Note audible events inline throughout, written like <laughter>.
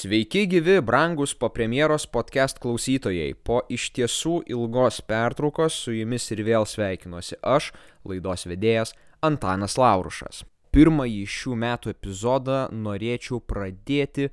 Sveiki gyvi, brangus po premjeros podcast klausytojai. Po iš tiesų ilgos pertraukos su jumis ir vėl sveikinuosi aš, laidos vedėjas Antanas Laurušas. Pirmąjį šių metų epizodą norėčiau pradėti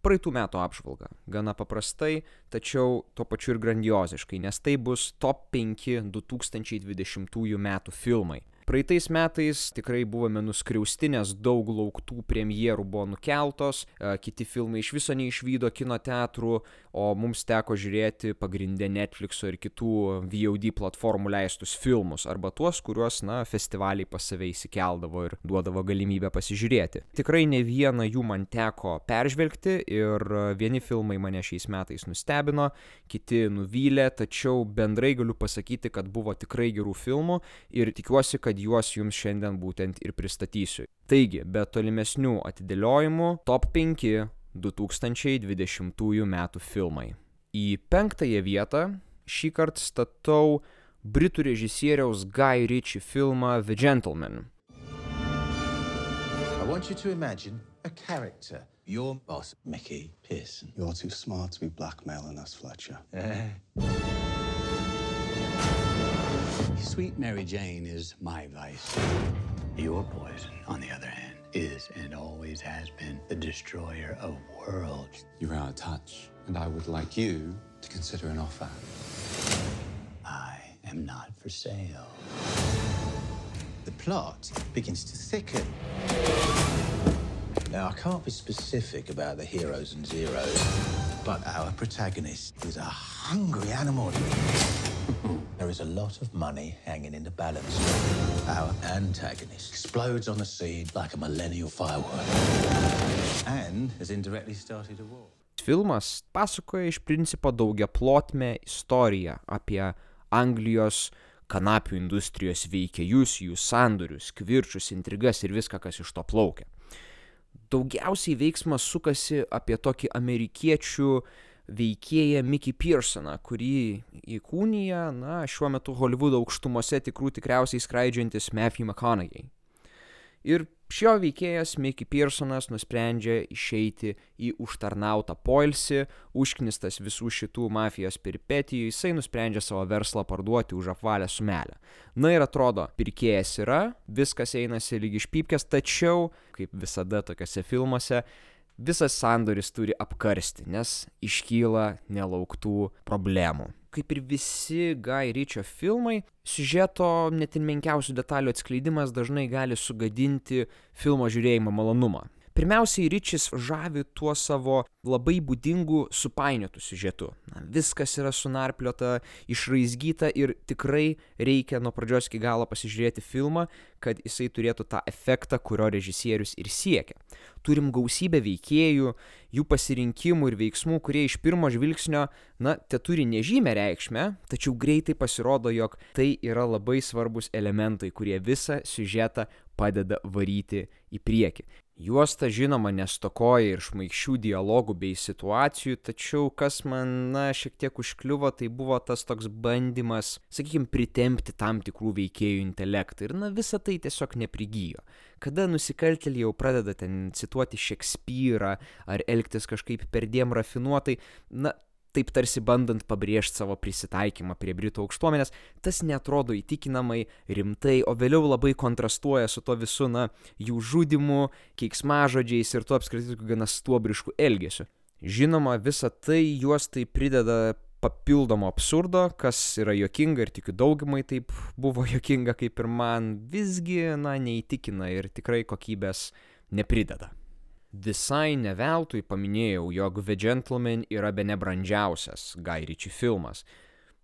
praeitų metų apžvalgą. Gana paprastai, tačiau tuo pačiu ir grandioziškai, nes tai bus top 5 2020 metų filmai. Praeitais metais tikrai buvome nuskriausti, nes daug lauktų premjerų buvo nukeltos, kiti filmai iš viso neišvydo kino teatrų, o mums teko žiūrėti pagrindę Netflixo ir kitų VOD platformų leistus filmus, arba tuos, kuriuos, na, festivaliai pas save įsikeldavo ir duodavo galimybę pasižiūrėti. Tikrai ne vieną jų man teko peržvelgti ir vieni filmai mane šiais metais nustebino, kiti nuvylė, tačiau bendrai galiu pasakyti, kad buvo tikrai gerų filmų ir tikiuosi, kad juos jums šiandien būtent ir pristatysiu. Taigi, be tolimesnių atidėliojimų, top 5 2020 metų filmai. Į penktąją vietą šį kartą statau britų režisieriaus Guy Ritchie filmą The Gentleman. I want you to imagine a character. Your boss, Mickey Pearson. You're too smart to be blackmailing us, Fletcher. Sweet Mary Jane is my vice. Your poison, on the other hand, is and always has been the destroyer of worlds. You're out of touch, and I would like you to consider an offer. I am not for sale. The plot begins to thicken. Now, I can't be specific about the heroes and zeros, but our protagonist is a hungry animal. There is a lot of money hanging in the balance. Our antagonist explodes on the scene like a millennial firework and has indirectly started a war. Filmas pasakoja iš principo daugia plotmę istoriją apie Anglijos kanapių industrijos veikėjus, jų sandorius, kvirčius, intrigas ir viską, kas iš to plaukia. Daugiausiai veiksmas sukasi apie tokį amerikiečių veikėją Mickey Pearsoną, kurį įkūnija, na, šiuo metu Hollywoodo aukštumose tikrų tikriausiai skraidžiantis Matthew McConaughey. Ir šio veikėjas Mickey Pearsonas nusprendžia išeiti į užtarnautą poilsį, užknistas visų šitų mafijos peripetijų, jisai nusprendžia savo verslą parduoti už apvalę sumelę. Na ir atrodo, pirkėjas yra, viskas einasi lyg iš pypkės, tačiau, kaip visada tokiuose filmuose, visas sandoris turi apkarsti, nes iškyla nelauktų problemų. Kaip ir visi Guy Ritchio filmai, siužeto net ir menkiausių detalių atskleidimas dažnai gali sugadinti filmo žiūrėjimo malonumą. Pirmiausiai, Ričis žavi tuo savo labai būdingu supainiotų siužetu. Na, viskas yra sunarpliota, išraizgyta ir tikrai reikia nuo pradžios iki galo pasižiūrėti filmą, kad jisai turėtų tą efektą, kurio režisierius ir siekia. Turim gausybę veikėjų, jų pasirinkimų ir veiksmų, kurie iš pirmo žvilgsnio, na, te turi nežymę reikšmę, tačiau greitai pasirodo, jog tai yra labai svarbus elementai, kurie visą siužetą padeda varyti į priekį. Juosta žinoma nestokoja ir šmaikščių dialogų bei situacijų, tačiau kas man, na, šiek tiek užkliuvo, tai buvo tas toks bandymas, sakykime, pritempti tam tikrų veikėjų intelektą ir, na, visa tai tiesiog neprigijo. Kada nusikaltėliai jau pradeda ten cituoti Šekspyrą ar elgtis kažkaip perdėm rafinuotai, na, taip tarsi bandant pabrėžti savo prisitaikymą prie Britų aukštuomenės, tas netrodo įtikinamai, rimtai, o vėliau labai kontrastuoja su to visu, na, jų žudimu, keiksmažodžiais ir tuo apskritai gana stuobrišku elgesiu. Žinoma, visa tai juos tai prideda papildomo absurdo, kas yra jokinga ir tikiu daugumai taip buvo <laughs> jokinga kaip ir man, visgi, na, neįtikina ir tikrai kokybės neprideda. Visai neveltui paminėjau, jog The Gentleman yra be nebrandžiausias Guy Ritchie filmas.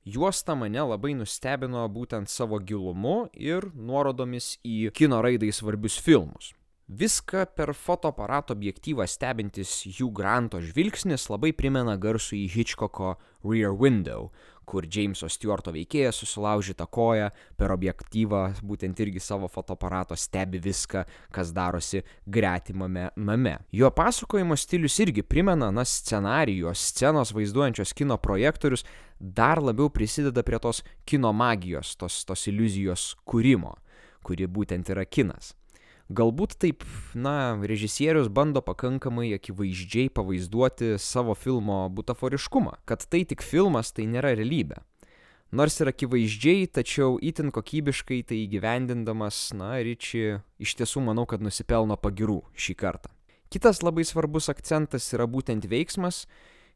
Juosta mane labai nustebino būtent savo gilumu ir nuorodomis į kino raidai svarbius filmus. Viską per fotoaparato objektyvą stebintis Hugh Granto žvilgsnis labai primena garsų į Hitchcocko Rear Window, kur Jameso Stewarto veikėjas susilaužyta koja per objektyvą būtent irgi savo fotoaparato stebi viską, kas darosi gretimame name. Jo pasakojimo stilius irgi primena, na, scenarijos, scenos vaizduojančios kino projektorius dar labiau prisideda prie tos kino magijos, tos, tos iliuzijos kūrimo, kuri būtent yra kinas. Galbūt taip, na, režisierius bando pakankamai akivaizdžiai pavaizduoti savo filmo butaforiškumą, kad tai tik filmas, tai nėra realybė. Nors ir akivaizdžiai, tačiau itin kokybiškai tai įgyvendindamas, na, Ryči iš tiesų manau, kad nusipelno pagirų šį kartą. Kitas labai svarbus akcentas yra būtent veiksmas,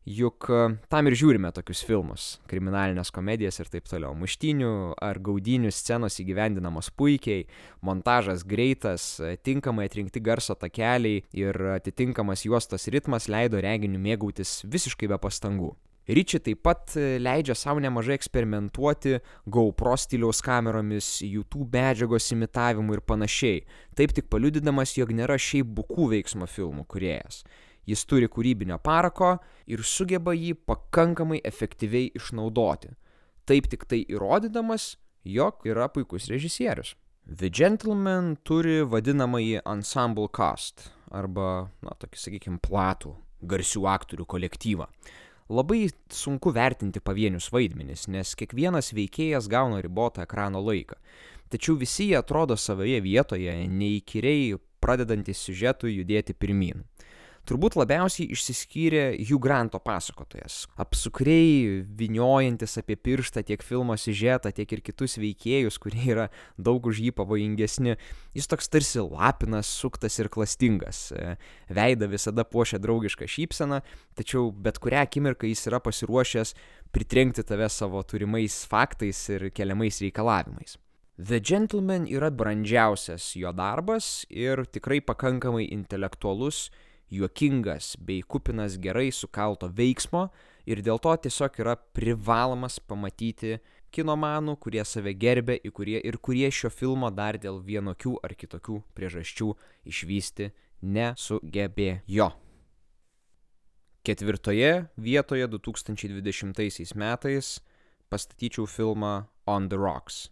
juk e, tam ir žiūrime tokius filmus - kriminalinės komedijas ir taip toliau. Muštinių ar gaudinių scenos įgyvendinamos puikiai, montažas greitas, e, tinkamai atrinkti garso takeliai ir atitinkamas juostos ritmas leido reginiu mėgautis visiškai be pastangų. Ryči taip pat e, leidžia savo nemažai eksperimentuoti GoPro stiliaus kameromis, YouTube medžiagos imitavimu ir panašiai, taip tik paliudydamas, jog nėra šiaip bukų veiksmo filmų kuriejas. Jis turi kūrybinio parako ir sugeba jį pakankamai efektyviai išnaudoti. Taip tik tai įrodydamas, jog yra puikus režisierius. The Gentleman turi vadinamąjį ensemble cast arba, na, tokį, sakykime, platų garsių aktorių kolektyvą. Labai sunku vertinti pavienius vaidmenis, nes kiekvienas veikėjas gauna ribotą ekrano laiką. Tačiau visi jie atrodo savoje vietoje, neįkyriai pradedantis siužetui judėti pirmin turbūt labiausiai išsiskyrė Hugh Granto pasakotojas. Apsukriai viniojantis apie pirštą tiek filmo siužetą, tiek ir kitus veikėjus, kurie yra daug už jį pavojingesni. Jis toks tarsi lapinas, suktas ir klastingas. Veida visada puošia draugišką šypseną, tačiau bet kurią akimirką jis yra pasiruošęs pritrenkti tave savo turimais faktais ir keliamais reikalavimais. The Gentleman yra brandžiausias jo darbas ir tikrai pakankamai intelektualus juokingas bei kupinas gerai sukalto veiksmo ir dėl to tiesiog yra privalomas pamatyti kinomanų, kurie save gerbė kurie, ir kurie šio filmo dar dėl vienokių ar kitokių priežasčių išvysti nesugebėjo. Ketvirtoje vietoje 2020 metais pastatyčiau filmą On the Rocks.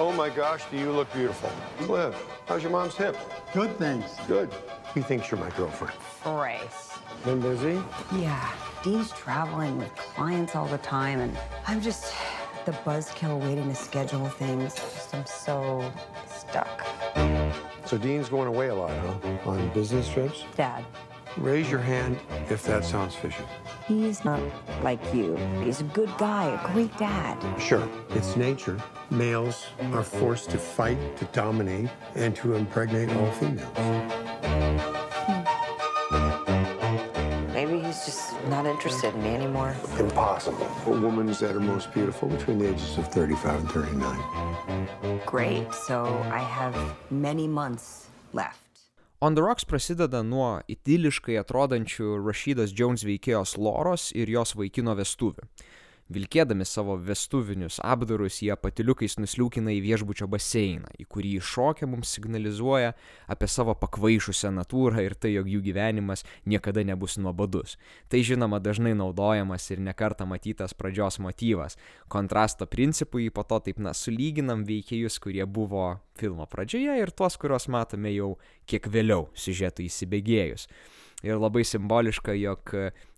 Oh my gosh, do you look beautiful. Cliff, how's your mom's hip? Good, thanks. Good. He thinks you're my girlfriend. Grace. Been busy? Yeah. Dean's traveling with clients all the time, and I'm just the buzzkill waiting to schedule things. Just, I'm so stuck. So Dean's going away a lot, huh? On business trips? Dad, Raise your hand if that sounds fishy. he's not like you. He's a good guy, a great dad. Sure, it's nature. Males are forced to fight, to dominate, and to impregnate all females. Hmm. Maybe he's just not interested in me anymore. Impossible. A woman's at her most beautiful between the ages of 35 and 39. Great. So I have many months left. On the Rocks prasideda nuo idiliškai atrodančių Rashidas Jones veikėjos Loros ir jos vaikino vestuvių. Vilkėdami savo vestuvinius apdarus, jie patiliukais nusliūkina į viešbučio baseiną, į kurį iššokę mums signalizuoja apie savo pakvaišusią natūrą ir tai, jog jų gyvenimas niekada nebus nuobodus. Tai žinoma dažnai naudojamas ir nekarta matytas pradžios motyvas. Kontrasto principų jį po to taip na sulyginam veikėjus, kurie buvo filmo pradžioje ir tuos, kuriuos matome jau kiek vėliau siužetui įsibėgėjus. Ir labai simboliška, jog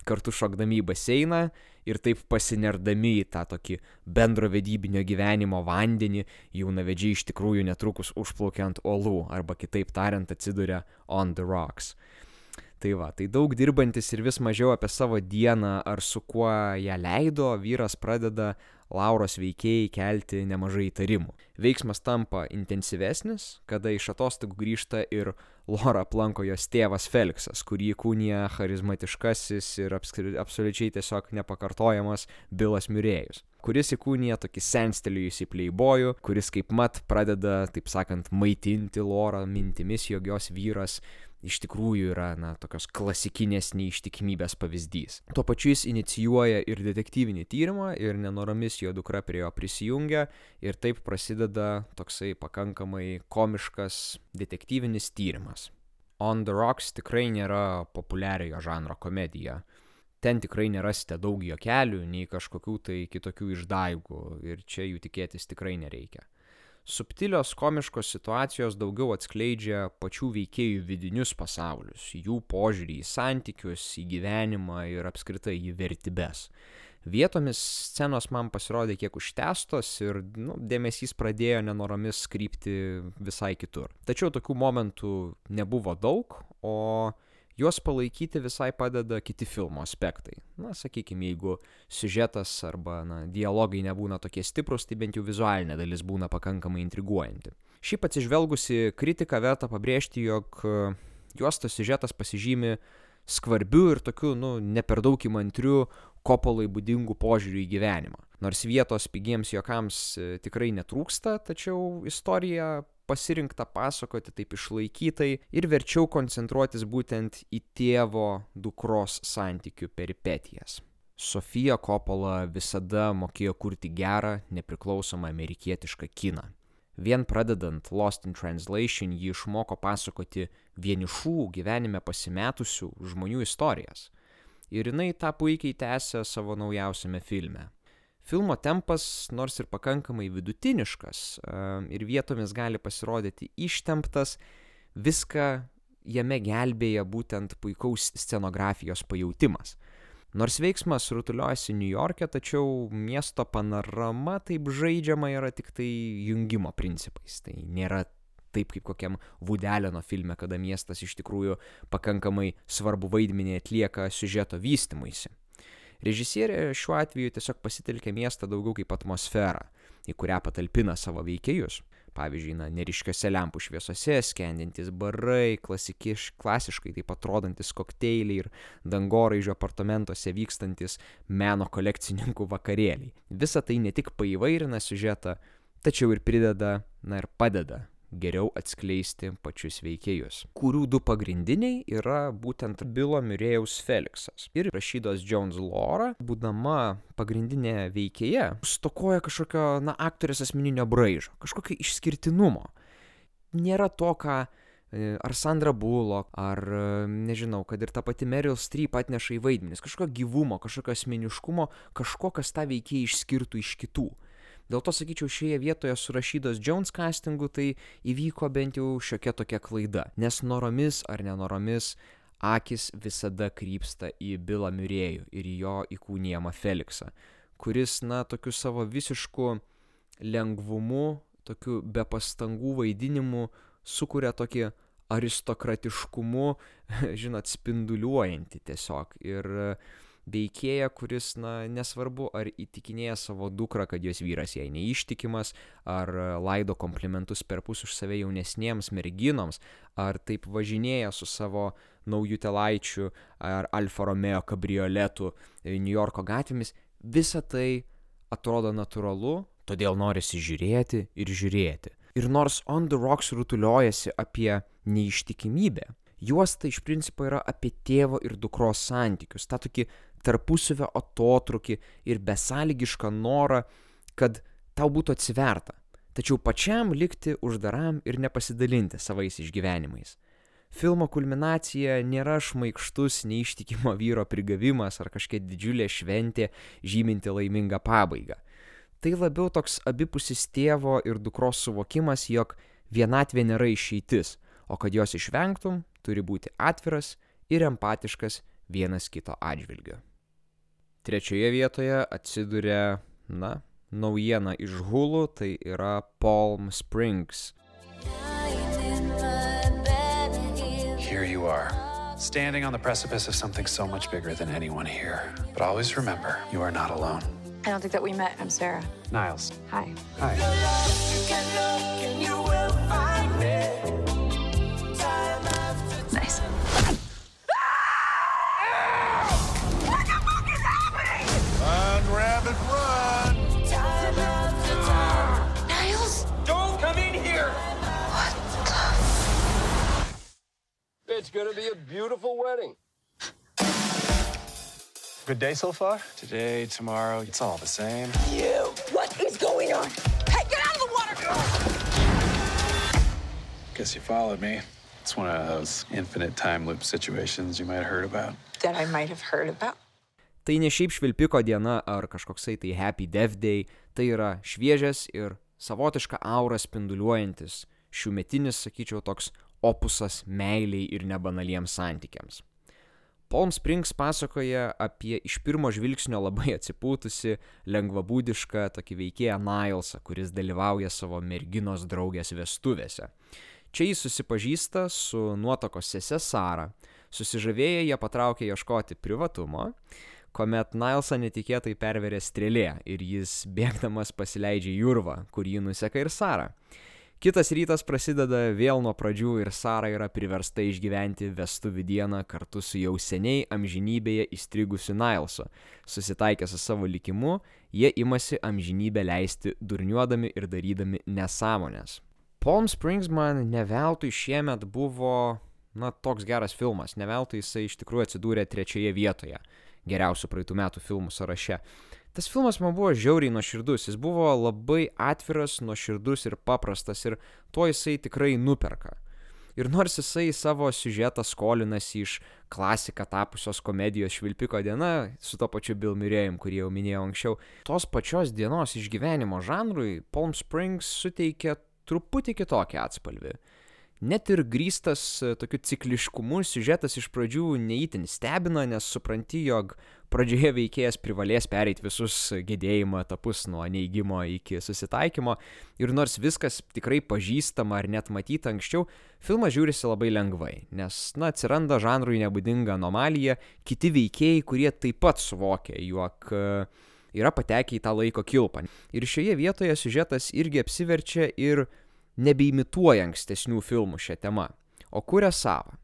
kartu šokdami į baseiną ir taip pasinerdami į tą tokį bendro vedybinio gyvenimo vandenį, jaunavedžiai iš tikrųjų netrukus užplaukia ant olų arba kitaip tariant atsiduria on the rocks. Tai va, tai daug dirbantis ir vis mažiau apie savo dieną ar su kuo ją leido, vyras pradeda Lauros veikėjai kelti nemažai įtarimų. Veiksmas tampa intensyvesnis, kada iš atostogų grįžta ir Laura aplanko jos tėvas Feliksas, kurį kūnija charizmatiškasis ir absoliučiai tiesiog nepakartojamas Bilas Miurėjus kuris įkūnija tokį senstelėjusį pleibojų, kuris kaip mat pradeda, taip sakant, maitinti Lorą mintimis, jog jos vyras iš tikrųjų yra, na, tokios klasikinės neištikimybės pavyzdys. Tuo pačiu jis inicijuoja ir detektyvinį tyrimą ir nenoromis jo dukra prie jo prisijungia ir taip prasideda toksai pakankamai komiškas detektyvinis tyrimas. On the Rocks tikrai nėra populiariojo žanro komedija. Ten tikrai nerasite daug jokelių, nei kažkokių tai kitokių išdaigų ir čia jų tikėtis tikrai nereikia. Subtilios komiškos situacijos daugiau atskleidžia pačių veikėjų vidinius pasaulius, jų požiūrį į santykius, į gyvenimą ir apskritai į vertybės. Vietomis scenos man pasirodė kiek užtestos ir nu, dėmesys pradėjo nenoromis krypti visai kitur. Tačiau tokių momentų nebuvo daug, o juos palaikyti visai padeda kiti filmo aspektai. Na, sakykime, jeigu siužetas arba na, dialogai nebūna tokie stiprus, tai bent jau vizualinė dalis būna pakankamai intriguojanti. Šiaip atsižvelgusi kritiką verta pabrėžti, jog juostos siužetas pasižymi skvarbiu ir tokiu, nu, ne per daug įmantriu kopolai būdingų požiūrių į gyvenimą. Nors vietos pigiems juokams e, tikrai netrūksta, tačiau istorija pasirinkta pasakoti taip išlaikytai ir verčiau koncentruotis būtent į tėvo dukros santykių peripetijas. Sofija Kopola visada mokėjo kurti gerą, nepriklausomą amerikietišką kiną. Vien pradedant Lost in Translation ji išmoko pasakoti vienišų gyvenime pasimetusių žmonių istorijas – ir jinai tą puikiai tęsia savo naujausiame filme. Filmo tempas, nors ir pakankamai vidutiniškas ir vietomis gali pasirodyti ištemptas, viską jame gelbėja būtent puikaus scenografijos pajautimas. Nors veiksmas rutuliuojasi New York'e, tačiau miesto panorama taip žaidžiama yra tik tai jungimo principais. Tai nėra taip kaip kokiam Vudeleno filme, kada miestas iš tikrųjų pakankamai svarbu vaidmenį atlieka siužeto vystimuisi. Režisierė šiuo atveju tiesiog pasitelkia miestą daugiau kaip atmosferą, į kurią patalpina savo veikėjus. Pavyzdžiui, na, neriškiose lempų šviesose skendintis barai, klasikiš, klasiškai taip atrodantis kokteiliai ir dangoraižio apartamentuose vykstantis meno kolekcininkų vakarėliai. Visa tai ne tik paįvairina siužetą, tačiau ir prideda, na ir padeda geriau atskleisti pačius veikėjus, kurių du pagrindiniai yra būtent Bilo Mirėjaus Feliksas ir rašydos Jones Laura, būdama pagrindinė veikėja, stokoja kažkokio, na, aktorės asmeninio braižo, kažkokio išskirtinumo. Nėra to, ką e, ar Sandra Bullock, ar e, nežinau, kad ir ta pati Meryl Streep atneša į vaidmenis, kažkokio gyvumo, kažkokio asmeniškumo, kažko, kas tą veikėją išskirtų iš kitų. Dėl to sakyčiau, šioje vietoje surašytos Jones castingu tai įvyko bent jau šiokia tokia klaida, nes noromis ar nenoromis akis visada krypsta į Bilą Mirėjų ir į jo įkūnijamą Feliksą, kuris, na, tokiu savo visišku lengvumu, tokiu be pastangų vaidinimu sukuria tokį aristokratiškumu, <laughs> žinot, spinduliuojantį tiesiog. Ir uh, veikėją, kuris, na, nesvarbu, ar įtikinėja savo dukrą, kad jos vyras jai neištikimas, ar laido komplimentus per pus už save jaunesniems merginoms, ar taip važinėja su savo naujų telaičių ar Alfa Romeo kabrioletų New Yorko gatvėmis, visa tai atrodo natūralu, todėl norisi žiūrėti ir žiūrėti. Ir nors On the Rocks rutuliojasi apie neištikimybę, juosta iš principo yra apie tėvo ir dukros santykius, tą tokį tarpusavio atotrukį ir besąlygišką norą, kad tau būtų atsiverta, tačiau pačiam likti uždaram ir nepasidalinti savais išgyvenimais. Filmo kulminacija nėra šmaikštus neištikimo vyro prigavimas ar kažkokia didžiulė šventė žyminti laimingą pabaigą. Tai labiau toks abipusis tėvo ir dukros suvokimas, jog vienatvė nėra išeitis, o kad jos išvengtum, turi būti atviras ir empatiškas vienas kito atžvilgiu. Trečioje vietoje atsiduria, na, naujiena iš Hulu, tai yra Palm Springs. Here you are, standing on the precipice of something so much bigger than anyone here. But always remember, you are not alone. I don't think that we met. I'm Sarah. Niles. Hi. Hi. It's gonna be a beautiful wedding. Good day so far? Today, tomorrow, it's all the same. You! What is going on? Hey, get out of the water! Guess you followed me. It's one of those infinite time loop situations you might have heard about. That I might have heard about. Tai ne šiaip švilpiko diena ar kažkoksai tai Happy Death Day, tai yra šviežias ir savotišką aurą spinduliuojantis, šiųmetinis, sakyčiau, toks opusas meiliai ir nebanaliems santykiams. Palm Springs pasakoja apie iš pirmo žvilgsnio labai <laughs> atsipūtusi, lengvabūdišką tokį veikėją Nilesą, kuris dalyvauja savo merginos draugės vestuvėse. Čia jis susipažįsta su nuotokos sese Sara, susižavėję jie patraukia ieškoti privatumo, kuomet Nilesą netikėtai perverė strėlė ir jis bėgdamas pasileidžia į jūrvą, kur jį nuseka ir Sara. Kitas rytas prasideda vėl nuo pradžių ir Sara yra priversta išgyventi vestuvių dieną kartu su jau seniai amžinybėje įstrigusiu Nilesu. Susitaikę su savo likimu, jie imasi amžinybę leisti durniuodami ir darydami nesąmonės. Palm Springs man neveltui šiemet buvo, na, toks geras filmas, neveltui jisai iš tikrųjų atsidūrė trečioje vietoje geriausių praeitų metų filmų sąraše. Tas filmas man buvo žiauriai nuoširdus, jis buvo labai atviras, nuoširdus ir paprastas ir tuo jisai tikrai nuperka. Ir nors jisai savo siužetą skolinasi iš klasika tapusios komedijos Švilpiko diena su to pačiu Bill Murray'um, kurį jau minėjau anksčiau, tos pačios dienos išgyvenimo žanrui Palm Springs suteikia truputį kitokį atspalvį. Net ir grįstas tokiu cikliškumu siužetas iš pradžių neįtin stebina, nes supranti, jog pradžioje veikėjas privalės pereiti visus gedėjimo etapus nuo neigimo iki susitaikymo ir nors viskas tikrai pažįstama ar net matyta anksčiau, filmas žiūrisi labai lengvai, nes, na, atsiranda žanrui nebūdinga anomalija, kiti veikėjai, kurie taip pat suvokia, jog e, yra patekę į tą laiko kilpą. Ir šioje vietoje siužetas irgi apsiverčia ir nebeimituoja ankstesnių filmų šią temą, o kuria savo.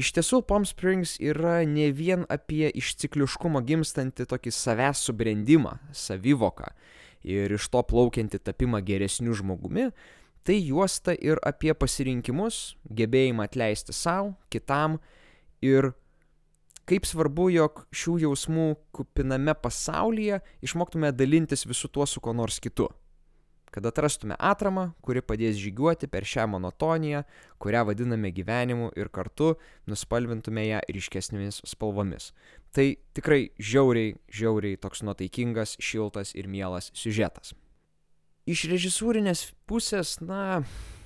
Iš tiesų, Palm Springs yra ne vien apie iš cikliškumo gimstantį tokį savęs subrendimą, savivoką ir iš to plaukiantį tapimą geresniu žmogumi, tai juosta ir apie pasirinkimus, gebėjimą atleisti savo, kitam ir kaip svarbu, jog šių jausmų kupiname pasaulyje išmoktume dalintis visų tuo su kuo nors kitu kad atrastume atramą, kuri padės žygiuoti per šią monotoniją, kurią vadiname gyvenimu ir kartu nuspalvintume ją ryškesnėmis spalvomis. Tai tikrai žiauriai, žiauriai toks nuotaikingas, šiltas ir mielas siužetas. Iš režisūrinės pusės, na,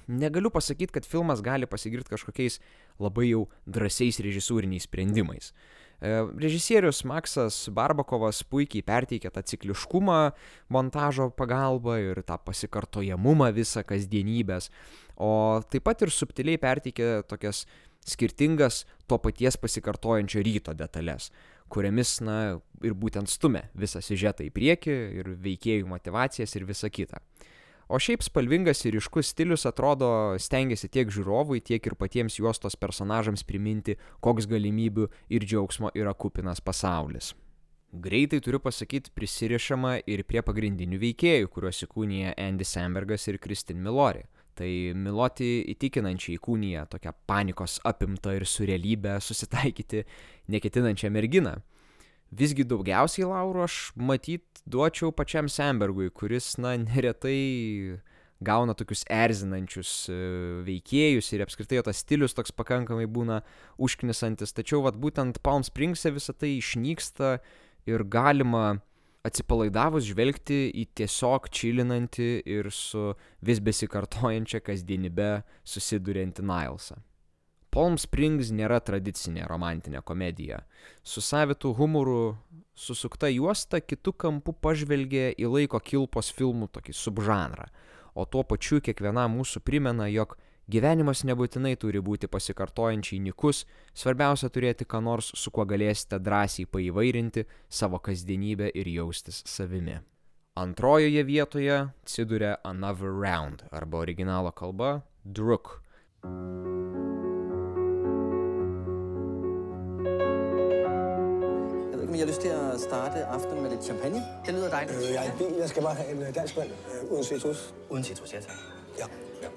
negaliu pasakyti, kad filmas gali pasigirti kažkokiais labai jau drąsiais režisūriniais sprendimais. E, režisierius Maksas Barbakovas puikiai perteikia tą cikliškumą montažo pagalba ir tą pasikartojamumą visą kasdienybės, o taip pat ir subtiliai perteikia tokias skirtingas to paties pasikartojančio ryto detalės, kuriamis, na, ir būtent stumia visą siužetą į priekį ir veikėjų motivacijas ir visa kita. O šiaip spalvingas ir ryškus stilius atrodo stengiasi tiek žiūrovui, tiek ir patiems juostos personažams priminti, koks galimybių ir džiaugsmo yra kupinas pasaulis. Greitai turiu pasakyti prisirišama ir prie pagrindinių veikėjų, kuriuos įkūnija Andy Sambergas ir Kristin Milori. Tai Miloti įtikinančiai įkūnija tokią panikos apimtą ir su realybė susitaikyti neketinančią merginą. Visgi daugiausiai laurų aš matyt duočiau pačiam Sembergui, kuris, na, neretai gauna tokius erzinančius e, veikėjus ir apskritai jo tas stilius toks pakankamai būna užknisantis, tačiau vat būtent Palm Springse visą tai išnyksta ir galima atsipalaidavus žvelgti į tiesiog čilinantį ir su vis besikartojančia kasdienybė susiduriantį Nilesą. Palm Springs nėra tradicinė romantinė komedija. Su savitu humoru susukta juosta kitų kampų pažvelgia į laiko kilpos filmų tokį subžanrą, o tuo pačiu kiekvienam mūsų primena, jog gyvenimas nebūtinai turi būti pasikartojančiai nikus, svarbiausia turėti ką nors, su kuo galėsite drąsiai paįvairinti savo kasdienybę ir jaustis savimi. Antrojoje vietoje atsiduria Another Round arba originalo kalba Druk. men jeg har lyst til at starte aftenen med lidt champagne. Det lyder dejligt. Øh, jeg er i bil. Jeg skal bare have en øh, dansk vand øh, uden citrus. Uden citrus, ja tak. Ja. ja.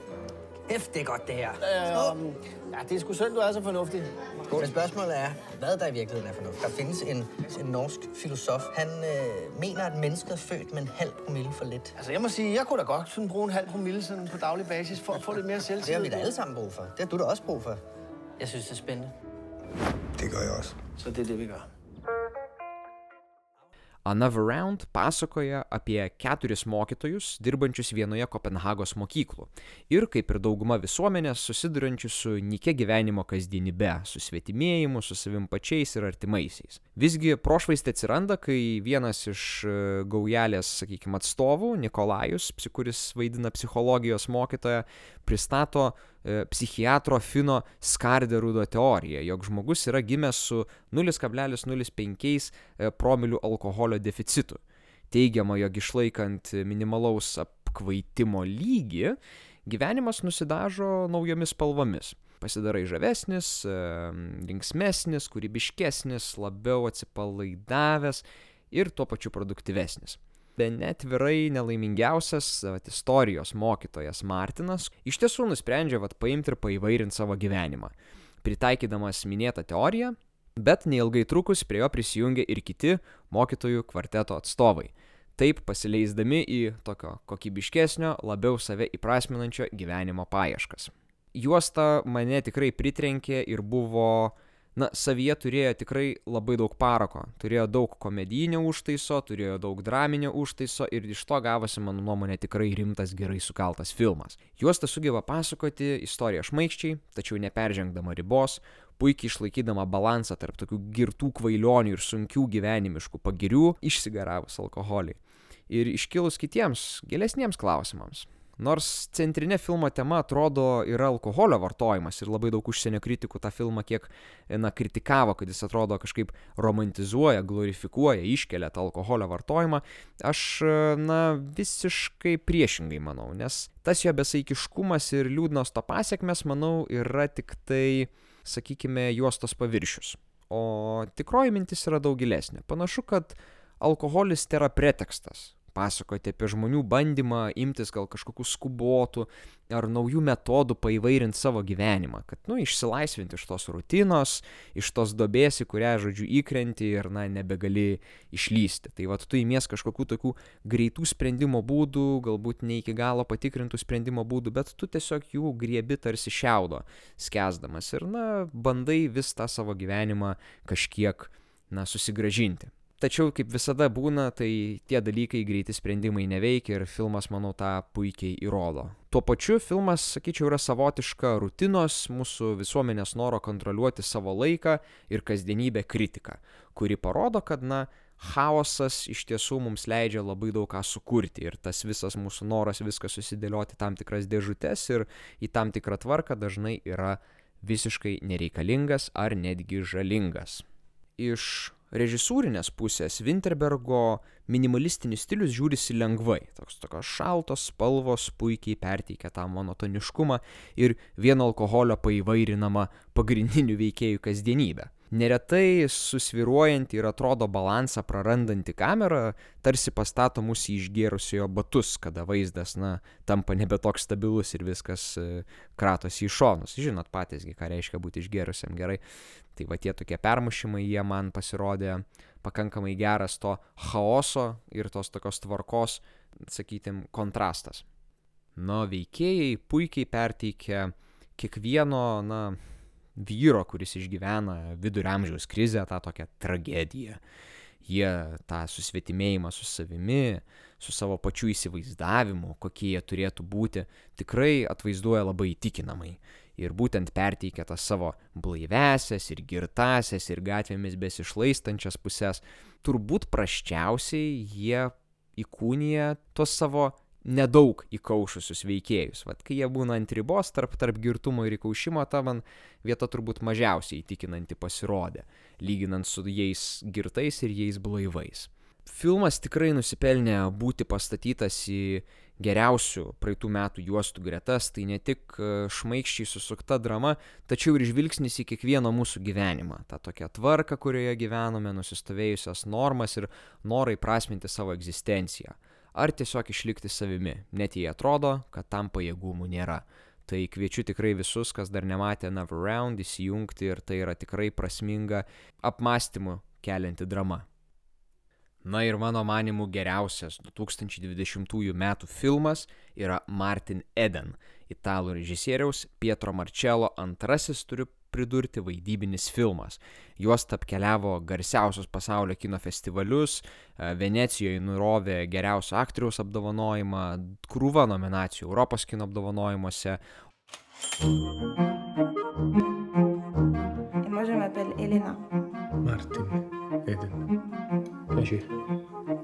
Hæft, det er godt, det her. Øh, ja, det er sgu synd, du er så fornuftig. Men spørgsmålet er, hvad der i virkeligheden er fornuftigt. Der findes en, en norsk filosof. Han øh, mener, at mennesket er født med en halv promille for lidt. Altså, jeg må sige, jeg kunne da godt sådan bruge en halv promille sådan på daglig basis for at få lidt mere selvtillid. Det har vi da alle sammen brug for. Det har du da også brug for. Jeg synes, det er spændende. Det gør jeg også. Så det er det, vi gør. Another Round pasakoja apie keturis mokytojus, dirbančius vienoje Kopenhagos mokyklų. Ir, kaip ir dauguma visuomenės, susidurančius su nike gyvenimo kasdienybe, su svetimėjimu, su savim pačiais ir artimaisiais. Visgi prošvaistė atsiranda, kai vienas iš e, gaujelės, sakykime, atstovų, Nikolajus, kuris vaidina psichologijos mokytoją, pristato psichiatro Fino Skarderudo teoriją, jog žmogus yra gimęs su 0,05 e, promilių alkoholio deficitu. Teigiama, jog išlaikant minimalaus apkvaitimo lygį, gyvenimas nusidažo naujomis spalvomis. Pasidarai žavesnis, e, linksmesnis, kūrybiškesnis, labiau atsipalaidavęs ir tuo pačiu produktyvesnis bene atvirai nelaimingiausias vat, istorijos mokytojas Martinas iš tiesų nusprendžia vat, paimti ir paįvairinti savo gyvenimą, pritaikydamas minėtą teoriją, bet neilgai trukus prie jo prisijungia ir kiti mokytojų kvarteto atstovai. Taip pasileisdami į tokio kokybiškesnio, labiau save įprasminančio gyvenimo paieškas. Juosta mane tikrai pritrenkė ir buvo na, savyje turėjo tikrai labai daug parako. Turėjo daug komedijinio užtaiso, turėjo daug draminio užtaiso ir iš to gavosi, mano nuomonė, tikrai rimtas, gerai sukaltas filmas. Juosta sugeba pasakoti istoriją šmaikščiai, tačiau neperžengdama ribos, puikiai išlaikydama balansą tarp tokių girtų kvailionių ir sunkių gyvenimiškų pagirių, išsigaravus alkoholį. Ir iškilus kitiems, gilesniems klausimams. Nors centrinė filmo tema atrodo yra alkoholio vartojimas ir labai daug užsienio kritikų tą filmą kiek, na, kritikavo, kad jis atrodo kažkaip romantizuoja, glorifikuoja, iškelia tą alkoholio vartojimą, aš, na, visiškai priešingai manau, nes tas jo besaikiškumas ir liūdnos to pasiekmes, manau, yra tik tai, sakykime, juostos paviršius. O tikroji mintis yra daug gilesnė. Panašu, kad alkoholis tai yra pretekstas pasakoti apie žmonių bandymą imtis gal kažkokių skubotų ar naujų metodų paįvairinti savo gyvenimą, kad, nu, išsilaisvinti iš tos rutinos, iš tos dobės, į kurią, žodžiu, įkrenti ir, na, nebegali išlysti. Tai vad, tu įmies kažkokių tokių greitų sprendimo būdų, galbūt ne iki galo patikrintų sprendimo būdų, bet tu tiesiog jų griebi tarsi šiaudo, skęsdamas ir, na, bandai vis tą savo gyvenimą kažkiek, na, susigražinti. Tačiau, kaip visada būna, tai tie dalykai greiti sprendimai neveikia ir filmas, manau, tą puikiai įrodo. Tuo pačiu filmas, sakyčiau, yra savotiška rutinos, mūsų visuomenės noro kontroliuoti savo laiką ir kasdienybę kritika, kuri parodo, kad, na, chaosas iš tiesų mums leidžia labai daug ką sukurti ir tas visas mūsų noras viską susidėlioti tam tikras dėžutes ir į tam tikrą tvarką dažnai yra visiškai nereikalingas ar netgi žalingas. Iš režisūrinės pusės Winterbergo minimalistinis stilius žiūrisi lengvai. Toks tokios šaltos spalvos puikiai perteikia tą monotoniškumą ir vieno alkoholio paįvairinamą pagrindinių veikėjų kasdienybę. Neretai susviruojanti ir atrodo balansą prarandanti kamera tarsi pastato mus į išgėrusiojo batus, kada vaizdas, na, tampa nebe toks stabilus ir viskas e, kratosi į šonus. Žinot patysgi, ką reiškia būti išgėrusiam gerai. Tai va tie tokie permušimai, jie man pasirodė pakankamai geras to chaoso ir tos tokios tvarkos, sakytim, kontrastas. Na, veikėjai puikiai perteikia kiekvieno, na, vyro, kuris išgyvena viduramžiaus krizę, tą tokią tragediją. Jie tą susvetimėjimą su savimi, su savo pačiu įsivaizdavimu, kokie jie turėtų būti, tikrai atvaizduoja labai įtikinamai ir būtent perteikia tas savo blaivesias ir girtasias ir gatvėmis besišlaistančias pusės, turbūt prasčiausiai jie įkūnija tos savo nedaug įkaušusius veikėjus. Vat kai jie būna ant ribos tarp, tarp girtumo ir įkaušimo, ta man vieta turbūt mažiausiai įtikinanti pasirodė, lyginant su jais girtais ir jais blaivais. Filmas tikrai nusipelnė būti pastatytas į geriausių praeitų metų juostų gretas, tai ne tik e, šmaikščiai susukta drama, tačiau ir žvilgsnis į kiekvieno mūsų gyvenimą. Ta tokia tvarka, kurioje gyvename, nusistovėjusias normas ir norai prasminti savo egzistenciją. Ar tiesiog išlikti savimi, net jei atrodo, kad tam pajėgumų nėra. Tai kviečiu tikrai visus, kas dar nematė Never Round, įsijungti ir tai yra tikrai prasminga apmąstymų kelianti drama. Na ir mano manimu geriausias 2020 m. filmas yra Martin Eden, italų režisieriaus Pietro Marcello antrasis, turiu pridurti vaidybinis filmas. Juosta apkeliavo garsiausius pasaulio kino festivalius, e, Venecijoje nurovė geriausio aktoriaus apdovanojimą, krūvą nominacijų Europos kino apdovanojimuose. Et moi, je m'appelle Elena. Martin, Eden. Piacere.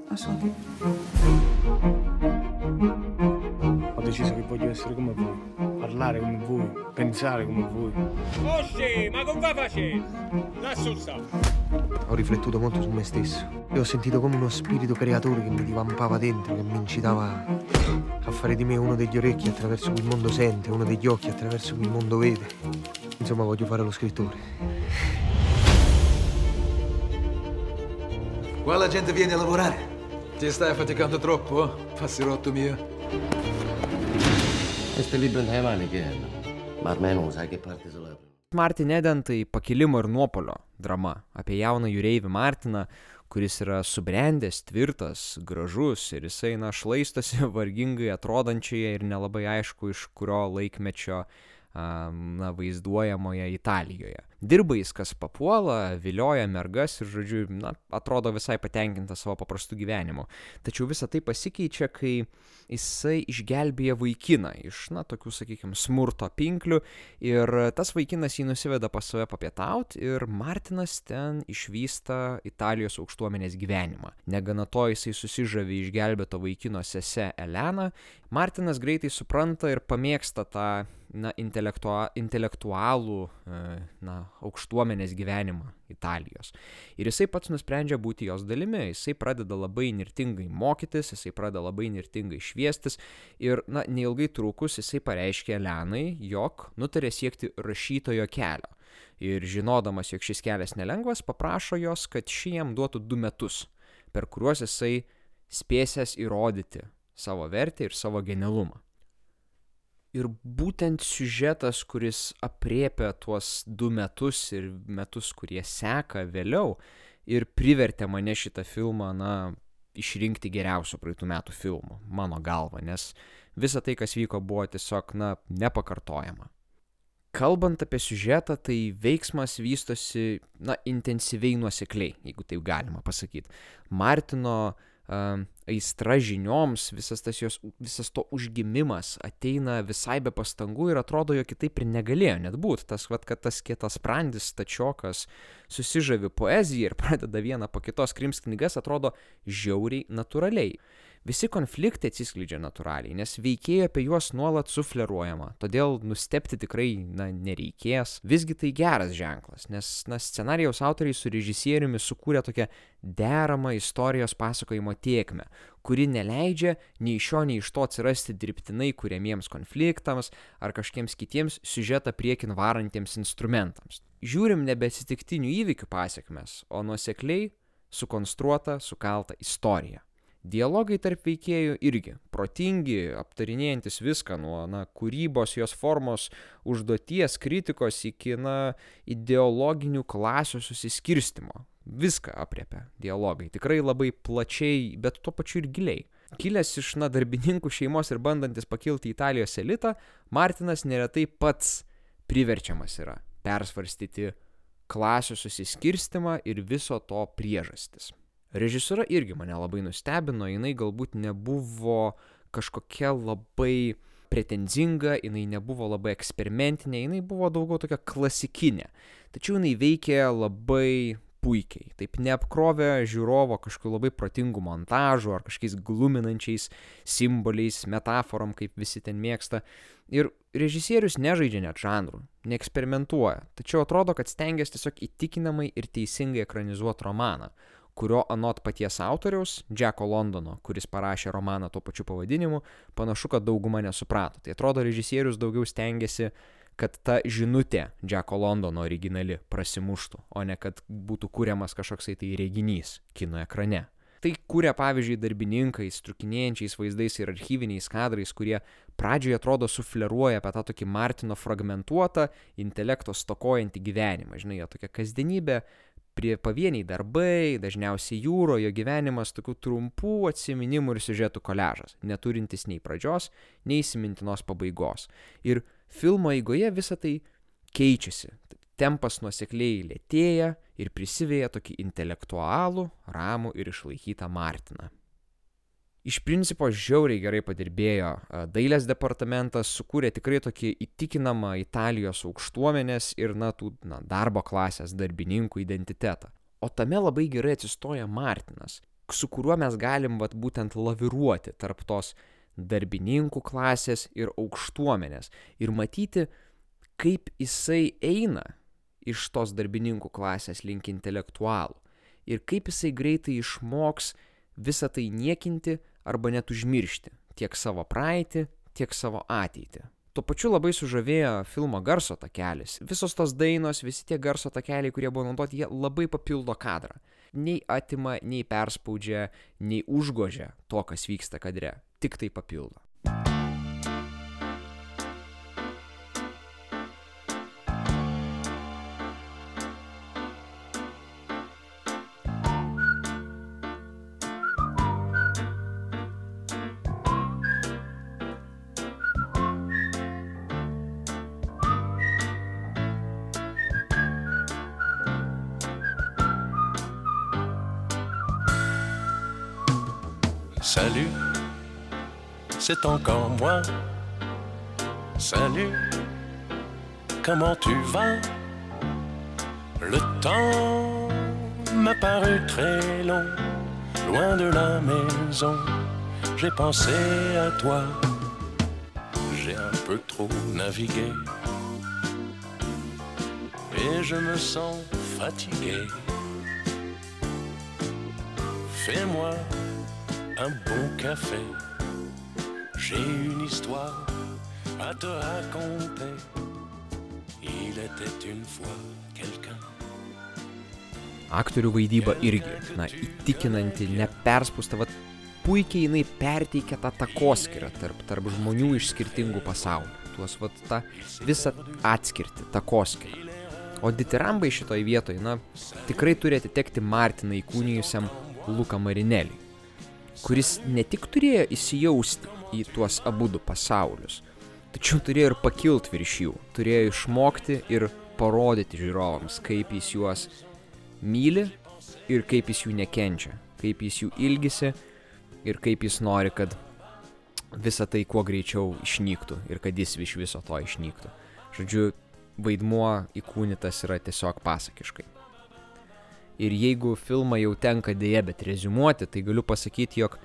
Enchantée. Ho deciso che voglio essere come voi, parlare come voi, pensare come voi. Ossi, ma come facendo? Lassù sta. Ho riflettuto molto su me stesso e ho sentito come uno spirito creatore che mi divampava dentro, che mi incitava a fare di me uno degli orecchi attraverso cui il mondo sente, uno degli occhi attraverso cui il mondo vede. Insomma, voglio fare lo scrittore. Qua la gente viene a lavorare. Ti stai affaticando troppo? Passi rotto mio. Este libro non è male che ma almeno sai che parte sulla Martin Eden tai pakilimo ir nuopolio drama apie jauną jūreivį Martiną, kuris yra subrendęs, tvirtas, gražus ir jisai, na, šlaistosi <laughs> vargingai atrodančioje ir nelabai aišku, iš kurio laikmečio na, vaizduojamoje Italijoje. Dirba jis, kas papuola, vilioja mergas ir, žodžiu, na, atrodo visai patenkintas savo paprastu gyvenimu. Tačiau visa tai pasikeičia, kai jisai išgelbėja vaikiną iš, na, tokių, sakykime, smurto pinklių ir tas vaikinas jį nusiveda pas save papietauti ir Martinas ten išvysta Italijos aukštuomenės gyvenimą. Negana to jisai susižavi išgelbėto vaikino sese Elena, Martinas greitai supranta ir pamėgsta tą na, intelektua, intelektualų, na, aukštuomenės gyvenimą Italijos. Ir jisai pats nusprendžia būti jos dalimi, jisai pradeda labai nirtingai mokytis, jisai pradeda labai nirtingai šviestis ir, na, neilgai trukus jisai pareiškė Lenai, jog nutarė siekti rašytojo kelio. Ir žinodamas, jog šis kelias nelengvas, paprašo jos, kad ši jam duotų du metus, per kuriuos jisai spėsęs įrodyti savo vertę ir savo genialumą. Ir būtent siužetas, kuris apriepia tuos du metus ir metus, kurie seka vėliau, ir privertė mane šitą filmą, na, išrinkti geriausiu praeitų metų filmu, mano galva, nes visa tai, kas vyko, buvo tiesiog, na, nepakartojama. Kalbant apie siužetą, tai veiksmas vystosi, na, intensyviai nuosekliai, jeigu taip galima pasakyti. Martino uh, aistra žinioms, visas tas jos, visas to užgimimas ateina visai be pastangų ir atrodo, jog kitaip ir negalėjo net būti. Tas, vat, kad tas kietas sprandis, tačiokas susižavi poeziją ir <laughs> pradeda vieną po kitos krims knygas, atrodo žiauriai natūraliai. Visi konfliktai atsiskleidžia natūraliai, nes veikėjai apie juos nuolat sufleruojama, todėl nustepti tikrai na, nereikės. Visgi tai geras ženklas, nes na, scenarijaus autoriai su režisieriumi sukūrė tokią deramą istorijos pasakojimo tiekmę, kuri neleidžia nei iš šio, nei iš to atsirasti dirbtinai kuriamiems konfliktams ar kažkiems kitiems siužetą priekin varantiems instrumentams. Žiūrim nebe atsitiktinių įvykių pasiekmes, o nuosekliai sukonstruotą, sukaltą istoriją. Dialogai tarp veikėjų irgi protingi, aptarinėjantis viską nuo na, kūrybos, jos formos, užduoties, kritikos iki na, ideologinių klasių susiskirstimo. Viską apriepia dialogai, tikrai labai plačiai, bet tuo pačiu ir giliai. Kilęs iš na, darbininkų šeimos ir bandantis pakilti į Italijos elitą, Martinas neretai pats priverčiamas yra persvarstyti klasių susiskirstimą ir viso to priežastis. Režisūra irgi mane labai nustebino, jinai galbūt nebuvo kažkokia labai pretenzinga, jinai nebuvo labai eksperimentinė, jinai buvo daugiau tokia klasikinė. Tačiau jinai veikė labai puikiai. Taip neapkrovė žiūrovo kažkokiu labai protingu montažu ar kažkokiais gluminančiais simboliais, metaforom, kaip visi ten mėgsta. Ir režisierius nežaidžia net žanrų, neeksperimentuoja. Tačiau atrodo, kad stengiasi tiesiog įtikinamai ir teisingai ekranizuoti romaną kurio anot paties autoriaus, Džeko Londono, kuris parašė romaną tuo pačiu pavadinimu, panašu, kad dauguma nesuprato. Tai atrodo, režisierius daugiau stengiasi, kad ta žinutė Džeko Londono originali prasimuštų, o ne kad būtų kuriamas kažkoksai tai reginys kino ekrane. Tai kūrė pavyzdžiui darbininkais, trukinėjančiais vaizdais ir archyviniais kadrais, kurie pradžioje atrodo sufleruoja apie tą tokį Martino fragmentuotą, intelekto stokojantį gyvenimą. Žinai, jo tokia kasdienybė, prie pavieniai darbai, dažniausiai jūroje gyvenimas tokių trumpų atsiminimų ir siužetų koležas, neturintis nei pradžios, nei įsimintinos pabaigos. Ir filmo eigoje visa tai keičiasi. tempas nuosekliai lėtėja ir prisivėja tokį intelektualų, ramų ir išlaikytą Martiną. Iš principo žiauriai gerai padirbėjo dailės departamentas, sukūrė tikrai tokį įtikinamą Italijos aukštuomenės ir na, tų na, darbo klasės darbininkų identitetą. O tame labai gerai atsistoja Martinas, su kuriuo mes galim vat, būtent laviruoti tarp tos darbininkų klasės ir aukštuomenės ir matyti, kaip jisai eina iš tos darbininkų klasės link intelektualų ir kaip jisai greitai išmoks visą tai niekinti arba net užmiršti tiek savo praeitį, tiek savo ateitį. Tuo pačiu labai sužavėjo filmo garso takelis. Visos tos dainos, visi tie garso takeliai, kurie buvo naudoti, jie labai papildo kadrą. Nei atima, nei perspaudžia, nei užgožia to, kas vyksta kadre. Tik tai papildo. Salut, c'est encore moi. Salut, comment tu vas? Le temps m'a paru très long, loin de la maison. J'ai pensé à toi, j'ai un peu trop navigué et je me sens fatigué. Fais-moi un bon café. J'ai une histoire à te raconter. Il était une fois quelqu'un. Aktorių vaidyba irgi, na, įtikinanti, neperspūsta, va, puikiai jinai perteikia tą takoskirą tarp, tarp žmonių iš skirtingų pasaulių. Tuos, va, tą visą atskirti, takoskirą. O ditirambai šitoj vietoj, na, tikrai turi atitekti Martiną įkūnijusiam Luką Marinelį kuris ne tik turėjo įsijausti į tuos abudu pasaulius, tačiau turėjo ir pakilt virš jų, turėjo išmokti ir parodyti žiūrovams, kaip jis juos myli ir kaip jis jų nekenčia, kaip jis jų ilgisi ir kaip jis nori, kad visa tai kuo greičiau išnyktų ir kad jis iš viso to išnyktų. Žodžiu, vaidmuo įkūnytas yra tiesiog pasakiškai. Ir jeigu filmą jau tenka dėje, bet rezumuoti, tai galiu pasakyti, jog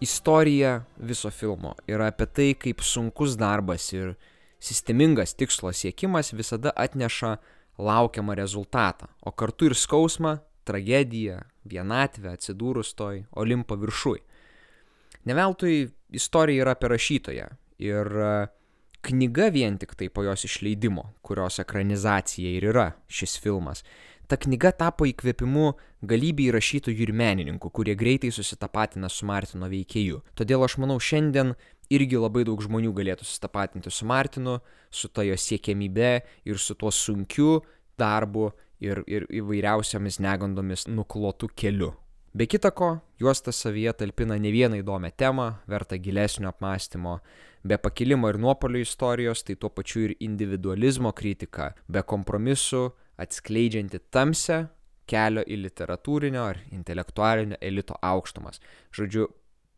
istorija viso filmo yra apie tai, kaip sunkus darbas ir sistemingas tikslo siekimas visada atneša laukiamą rezultatą, o kartu ir skausmą, tragediją, vienatvę atsidūrus toj Olimpo viršui. Neveltui istorija yra apie rašytoją ir knyga vien tik tai po jos išleidimo, kurios ekranizacija ir yra šis filmas, ta knyga tapo įkvėpimu galybei rašytojų ir menininkų, kurie greitai susitapatina su Martino veikėju. Todėl aš manau, šiandien irgi labai daug žmonių galėtų susitapatinti su Martinu, su ta jo siekiamybe ir su tuo sunkiu darbu ir, ir įvairiausiamis negandomis nuklotų keliu. Be kita ko, juosta savyje talpina ne vieną įdomią temą, vertą gilesnio apmąstymo, be pakilimo ir nuopolio istorijos, tai tuo pačiu ir individualizmo kritika, be kompromisų, atskleidžianti tamsią kelio į literatūrinio ar intelektualinio elito aukštumas. Žodžiu,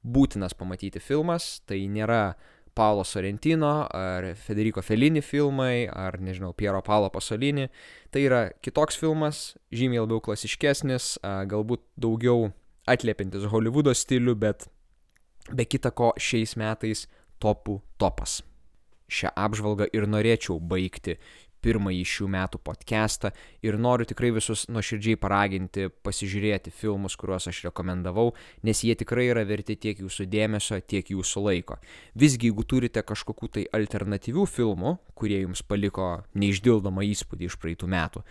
būtinas pamatyti filmas, tai nėra Paulo Sorrentino ar Federico Fellini filmai, ar nežinau, Piero Paulo Pasolini. Tai yra kitoks filmas, žymiai labiau klasiškesnis, galbūt daugiau atliepintis Hollywoodo stilių, bet be kita ko šiais metais topų topas. Šią apžvalgą ir norėčiau baigti pirmąjį šių metų podcastą ir noriu tikrai visus nuoširdžiai paraginti pasižiūrėti filmus, kuriuos aš rekomendavau, nes jie tikrai yra verti tiek jūsų dėmesio, tiek jūsų laiko. Visgi, jeigu turite kažkokių tai alternatyvių filmų, kurie jums paliko neišdildomą įspūdį iš praeitų metų,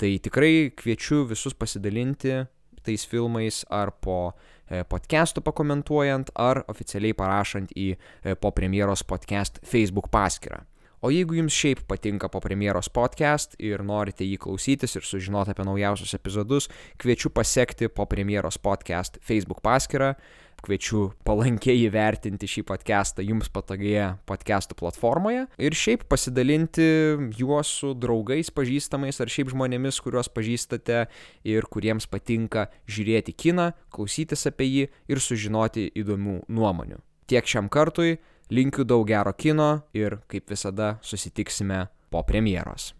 tai tikrai kviečiu visus pasidalinti tais filmais ar po podcastų pakomentuojant, ar oficialiai parašant į po premjeros podcast Facebook paskyrą. O jeigu jums šiaip patinka po premjeros podcast ir norite jį klausytis ir sužinoti apie naujausius epizodus, kviečiu pasiekti po premjeros podcast Facebook paskyrą, kviečiu palankiai įvertinti šį podcastą jums patogioje podcastų platformoje ir šiaip pasidalinti juos su draugais, pažįstamais ar šiaip žmonėmis, kuriuos pažįstate ir kuriems patinka žiūrėti kiną, klausytis apie jį ir sužinoti įdomių nuomonių. Tiek šiam kartui. Linkiu daug gero kino ir, kaip visada, susitiksime po premjeros.